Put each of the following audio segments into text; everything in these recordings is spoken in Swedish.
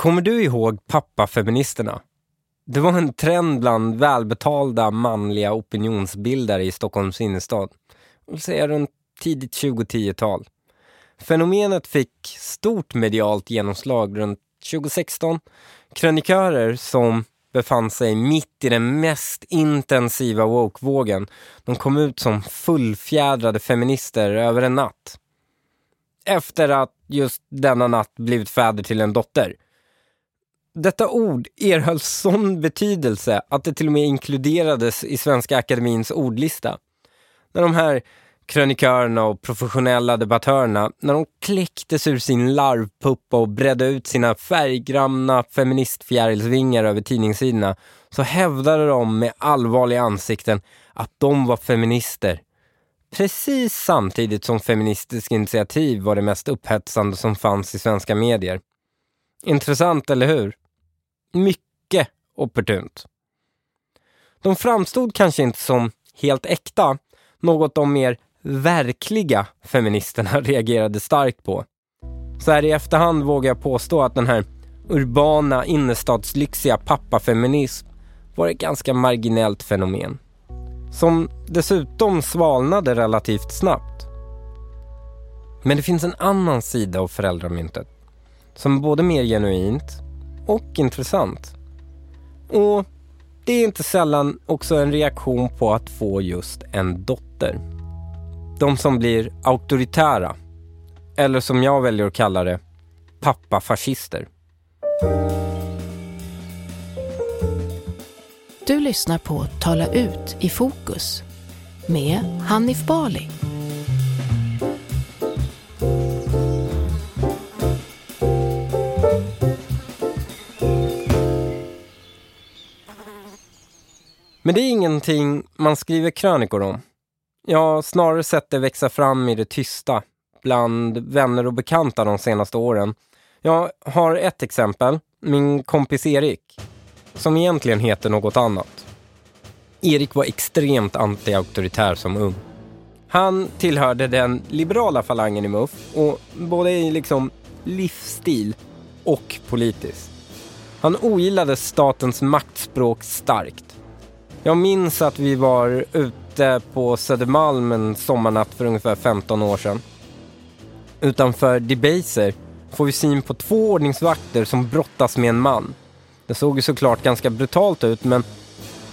Kommer du ihåg pappafeministerna? Det var en trend bland välbetalda manliga opinionsbildare i Stockholms innerstad. Vill säga runt tidigt 2010-tal. Fenomenet fick stort medialt genomslag runt 2016. Krönikörer som befann sig mitt i den mest intensiva woke-vågen. De kom ut som fullfjädrade feminister över en natt. Efter att just denna natt blivit fäder till en dotter. Detta ord erhöll sån betydelse att det till och med inkluderades i Svenska Akademins ordlista. När de här krönikörerna och professionella debattörerna, när de kläcktes ur sin larvpuppa och bredde ut sina färggranna feministfjärilsvingar över tidningssidorna, så hävdade de med allvarliga ansikten att de var feminister. Precis samtidigt som Feministiskt initiativ var det mest upphetsande som fanns i svenska medier. Intressant, eller hur? Mycket opportunt. De framstod kanske inte som helt äkta, något de mer verkliga feministerna reagerade starkt på. Så här i efterhand vågar jag påstå att den här urbana innerstadslyxiga pappafeminism var ett ganska marginellt fenomen. Som dessutom svalnade relativt snabbt. Men det finns en annan sida av föräldramyntet som är både mer genuint och intressant. Och det är inte sällan också en reaktion på att få just en dotter. De som blir auktoritära, eller som jag väljer att kalla det, pappafascister. Du lyssnar på Tala ut i fokus med Hanif Bali. Men det är ingenting man skriver krönikor om. Jag har snarare sett det växa fram i det tysta bland vänner och bekanta de senaste åren. Jag har ett exempel, min kompis Erik, som egentligen heter något annat. Erik var extremt anti-auktoritär som ung. Han tillhörde den liberala falangen i MUF och både i liksom livsstil och politiskt. Han ogillade statens maktspråk starkt. Jag minns att vi var ute på Södermalm en sommarnatt för ungefär 15 år sedan. Utanför Debaser får vi syn på två ordningsvakter som brottas med en man. Det såg ju såklart ganska brutalt ut men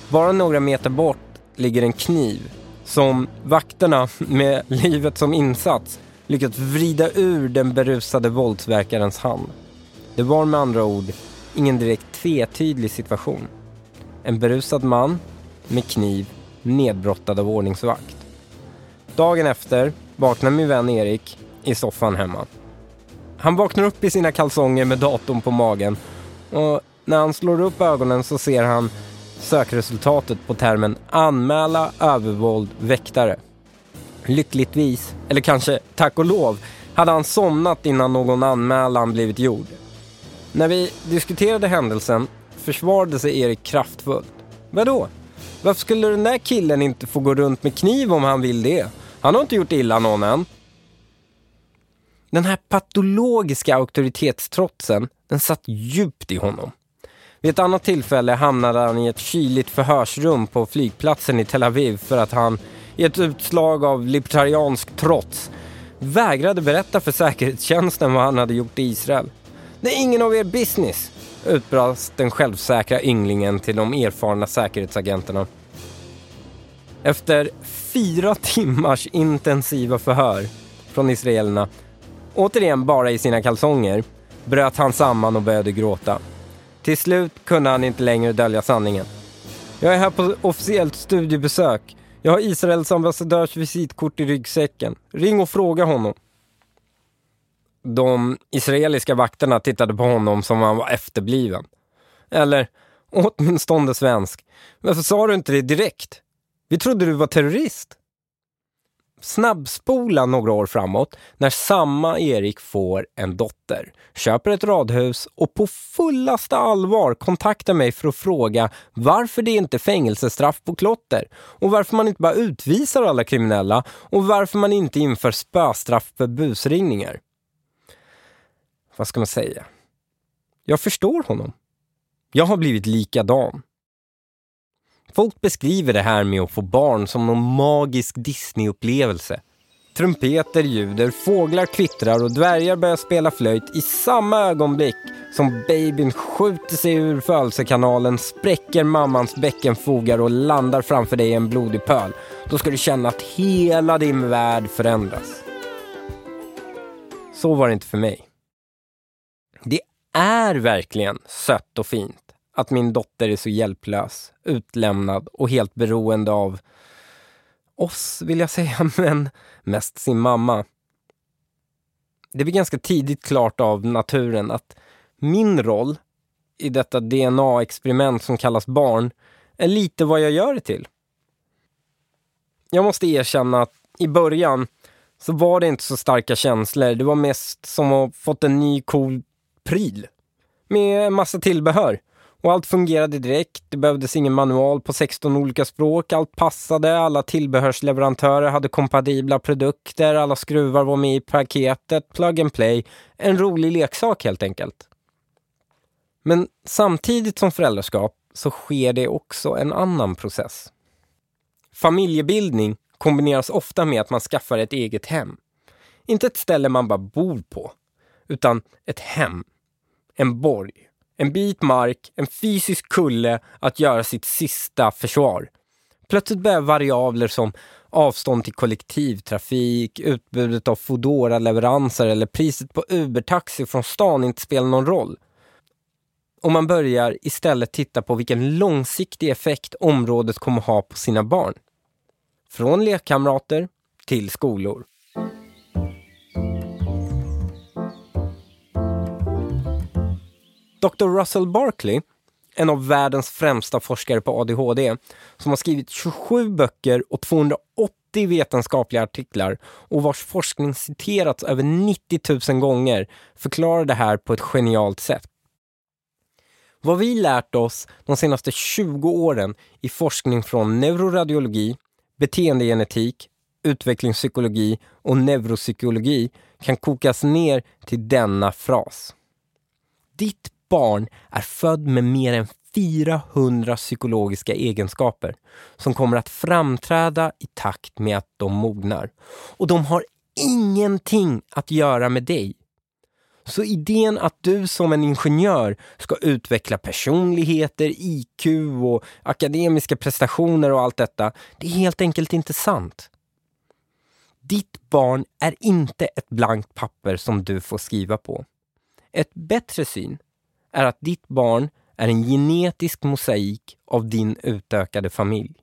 bara några meter bort ligger en kniv som vakterna med livet som insats lyckats vrida ur den berusade våldsverkarens hand. Det var med andra ord ingen direkt tvetydlig situation. En berusad man med kniv nedbrottad av ordningsvakt. Dagen efter vaknar min vän Erik i soffan hemma. Han vaknar upp i sina kalsonger med datorn på magen och när han slår upp ögonen så ser han sökresultatet på termen anmäla övervåld väktare. Lyckligtvis, eller kanske tack och lov, hade han somnat innan någon anmälan blivit gjord. När vi diskuterade händelsen försvarade sig Erik kraftfullt. Vadå? Varför skulle den där killen inte få gå runt med kniv om han vill det? Han har inte gjort illa någon än. Den här patologiska auktoritetstrotsen, den satt djupt i honom. Vid ett annat tillfälle hamnade han i ett kyligt förhörsrum på flygplatsen i Tel Aviv för att han, i ett utslag av libertariansk trots, vägrade berätta för säkerhetstjänsten vad han hade gjort i Israel. Det är ingen av er business, utbrast den självsäkra ynglingen till de erfarna säkerhetsagenterna. Efter fyra timmars intensiva förhör från israelerna, återigen bara i sina kalsonger, bröt han samman och började gråta. Till slut kunde han inte längre dölja sanningen. Jag är här på officiellt studiebesök. Jag har Israels ambassadörs visitkort i ryggsäcken. Ring och fråga honom. De israeliska vakterna tittade på honom som om han var efterbliven. Eller åtminstone svensk. Varför sa du inte det direkt? Vi trodde du var terrorist. Snabbspola några år framåt när samma Erik får en dotter, köper ett radhus och på fullaste allvar kontaktar mig för att fråga varför det inte är fängelsestraff på klotter och varför man inte bara utvisar alla kriminella och varför man inte inför spöstraff för busringningar. Vad ska man säga? Jag förstår honom. Jag har blivit likadan. Folk beskriver det här med att få barn som någon magisk Disney-upplevelse. Trumpeter ljuder, fåglar kvittrar och dvärgar börjar spela flöjt i samma ögonblick som babyn skjuter sig ur födelsekanalen, spräcker mammans bäckenfogar och landar framför dig i en blodig pöl. Då ska du känna att hela din värld förändras. Så var det inte för mig. Det är verkligen sött och fint att min dotter är så hjälplös, utlämnad och helt beroende av oss, vill jag säga, men mest sin mamma. Det blir ganska tidigt klart av naturen att min roll i detta DNA-experiment som kallas barn är lite vad jag gör det till. Jag måste erkänna att i början så var det inte så starka känslor. Det var mest som att fått en ny cool pryl med en massa tillbehör. Och allt fungerade direkt. Det behövdes ingen manual på 16 olika språk. Allt passade. Alla tillbehörsleverantörer hade kompatibla produkter. Alla skruvar var med i paketet. Plug and play. En rolig leksak helt enkelt. Men samtidigt som föräldraskap så sker det också en annan process. Familjebildning kombineras ofta med att man skaffar ett eget hem. Inte ett ställe man bara bor på, utan ett hem. En borg. En bit mark, en fysisk kulle att göra sitt sista försvar. Plötsligt börjar variabler som avstånd till kollektivtrafik, utbudet av foodora leveranser eller priset på Uber-taxi från stan inte spela någon roll. Och man börjar istället titta på vilken långsiktig effekt området kommer ha på sina barn. Från lekkamrater till skolor. Dr. Russell Barkley, en av världens främsta forskare på ADHD, som har skrivit 27 böcker och 280 vetenskapliga artiklar och vars forskning citerats över 90 000 gånger, förklarar det här på ett genialt sätt. Vad vi lärt oss de senaste 20 åren i forskning från neuroradiologi, beteendegenetik, utvecklingspsykologi och neuropsykologi kan kokas ner till denna fras. Ditt barn är född med mer än 400 psykologiska egenskaper som kommer att framträda i takt med att de mognar. Och de har ingenting att göra med dig. Så idén att du som en ingenjör ska utveckla personligheter, IQ och akademiska prestationer och allt detta, det är helt enkelt inte sant. Ditt barn är inte ett blankt papper som du får skriva på. Ett bättre syn är att ditt barn är en genetisk mosaik av din utökade familj.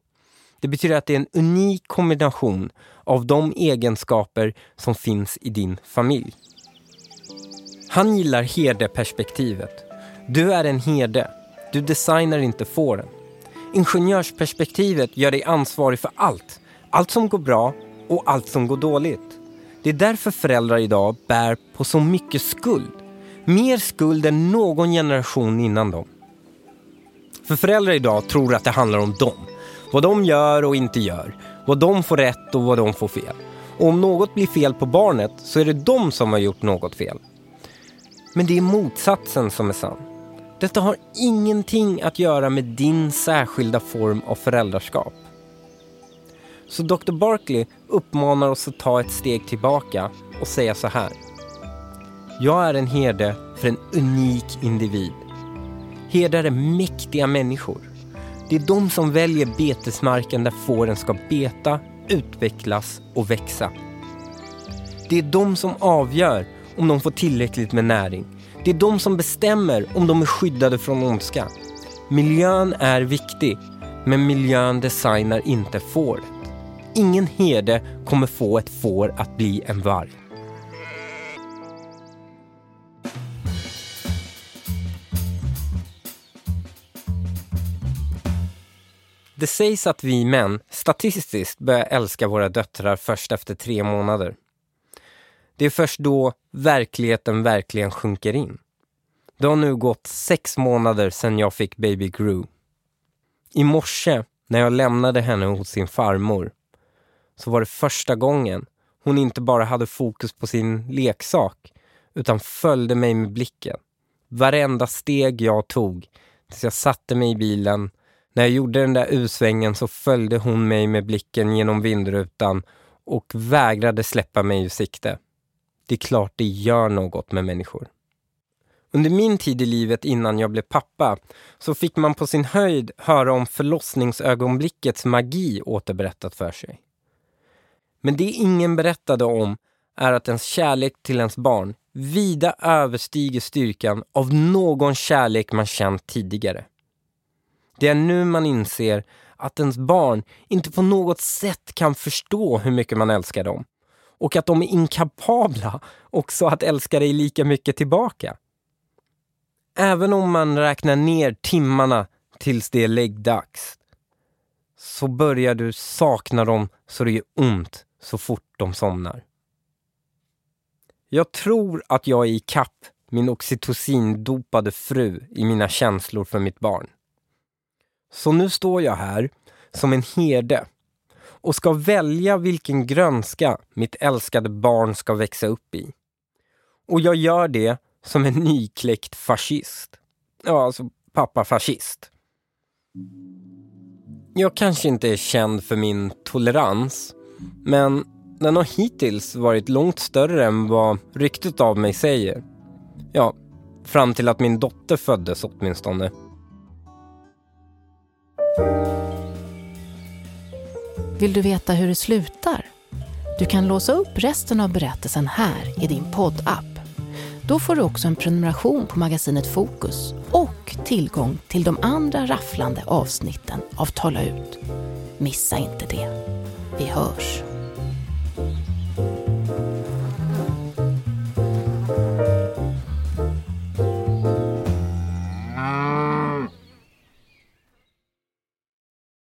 Det betyder att det är en unik kombination av de egenskaper som finns i din familj. Han gillar herdeperspektivet. Du är en herde. Du designar inte fåren. Ingenjörsperspektivet gör dig ansvarig för allt. Allt som går bra och allt som går dåligt. Det är därför föräldrar idag bär på så mycket skuld. Mer skuld än någon generation innan dem. För föräldrar idag tror att det handlar om dem. Vad de gör och inte gör. Vad de får rätt och vad de får fel. Och om något blir fel på barnet så är det de som har gjort något fel. Men det är motsatsen som är sann. Detta har ingenting att göra med din särskilda form av föräldraskap. Så Dr. Barkley uppmanar oss att ta ett steg tillbaka och säga så här. Jag är en herde för en unik individ. Herdar är mäktiga människor. Det är de som väljer betesmarken där fåren ska beta, utvecklas och växa. Det är de som avgör om de får tillräckligt med näring. Det är de som bestämmer om de är skyddade från ondska. Miljön är viktig, men miljön designar inte fåret. Ingen herde kommer få ett får att bli en varg. Det sägs att vi män statistiskt börjar älska våra döttrar först efter tre månader. Det är först då verkligheten verkligen sjunker in. Det har nu gått sex månader sedan jag fick baby Gru. I morse när jag lämnade henne hos sin farmor så var det första gången hon inte bara hade fokus på sin leksak utan följde mig med blicken varenda steg jag tog tills jag satte mig i bilen. När jag gjorde den där U-svängen så följde hon mig med blicken genom vindrutan och vägrade släppa mig ur sikte. Det är klart det gör något med människor. Under min tid i livet innan jag blev pappa så fick man på sin höjd höra om förlossningsögonblickets magi återberättat för sig. Men det ingen berättade om är att ens kärlek till ens barn vida överstiger styrkan av någon kärlek man känt tidigare. Det är nu man inser att ens barn inte på något sätt kan förstå hur mycket man älskar dem och att de är inkapabla också att älska dig lika mycket tillbaka. Även om man räknar ner timmarna tills det är läggdags så börjar du sakna dem så det gör ont så fort de somnar. Jag tror att jag är i kapp min oxytocindopade fru i mina känslor för mitt barn. Så nu står jag här som en herde och ska välja vilken grönska mitt älskade barn ska växa upp i. Och jag gör det som en nykläckt fascist. Ja, alltså pappa-fascist. Jag kanske inte är känd för min tolerans, men den har hittills varit långt större än vad ryktet av mig säger. Ja, fram till att min dotter föddes åtminstone. Vill du veta hur det slutar? Du kan låsa upp resten av berättelsen här i din poddapp. Då får du också en prenumeration på magasinet Fokus och tillgång till de andra rafflande avsnitten av Tala ut. Missa inte det. Vi hörs!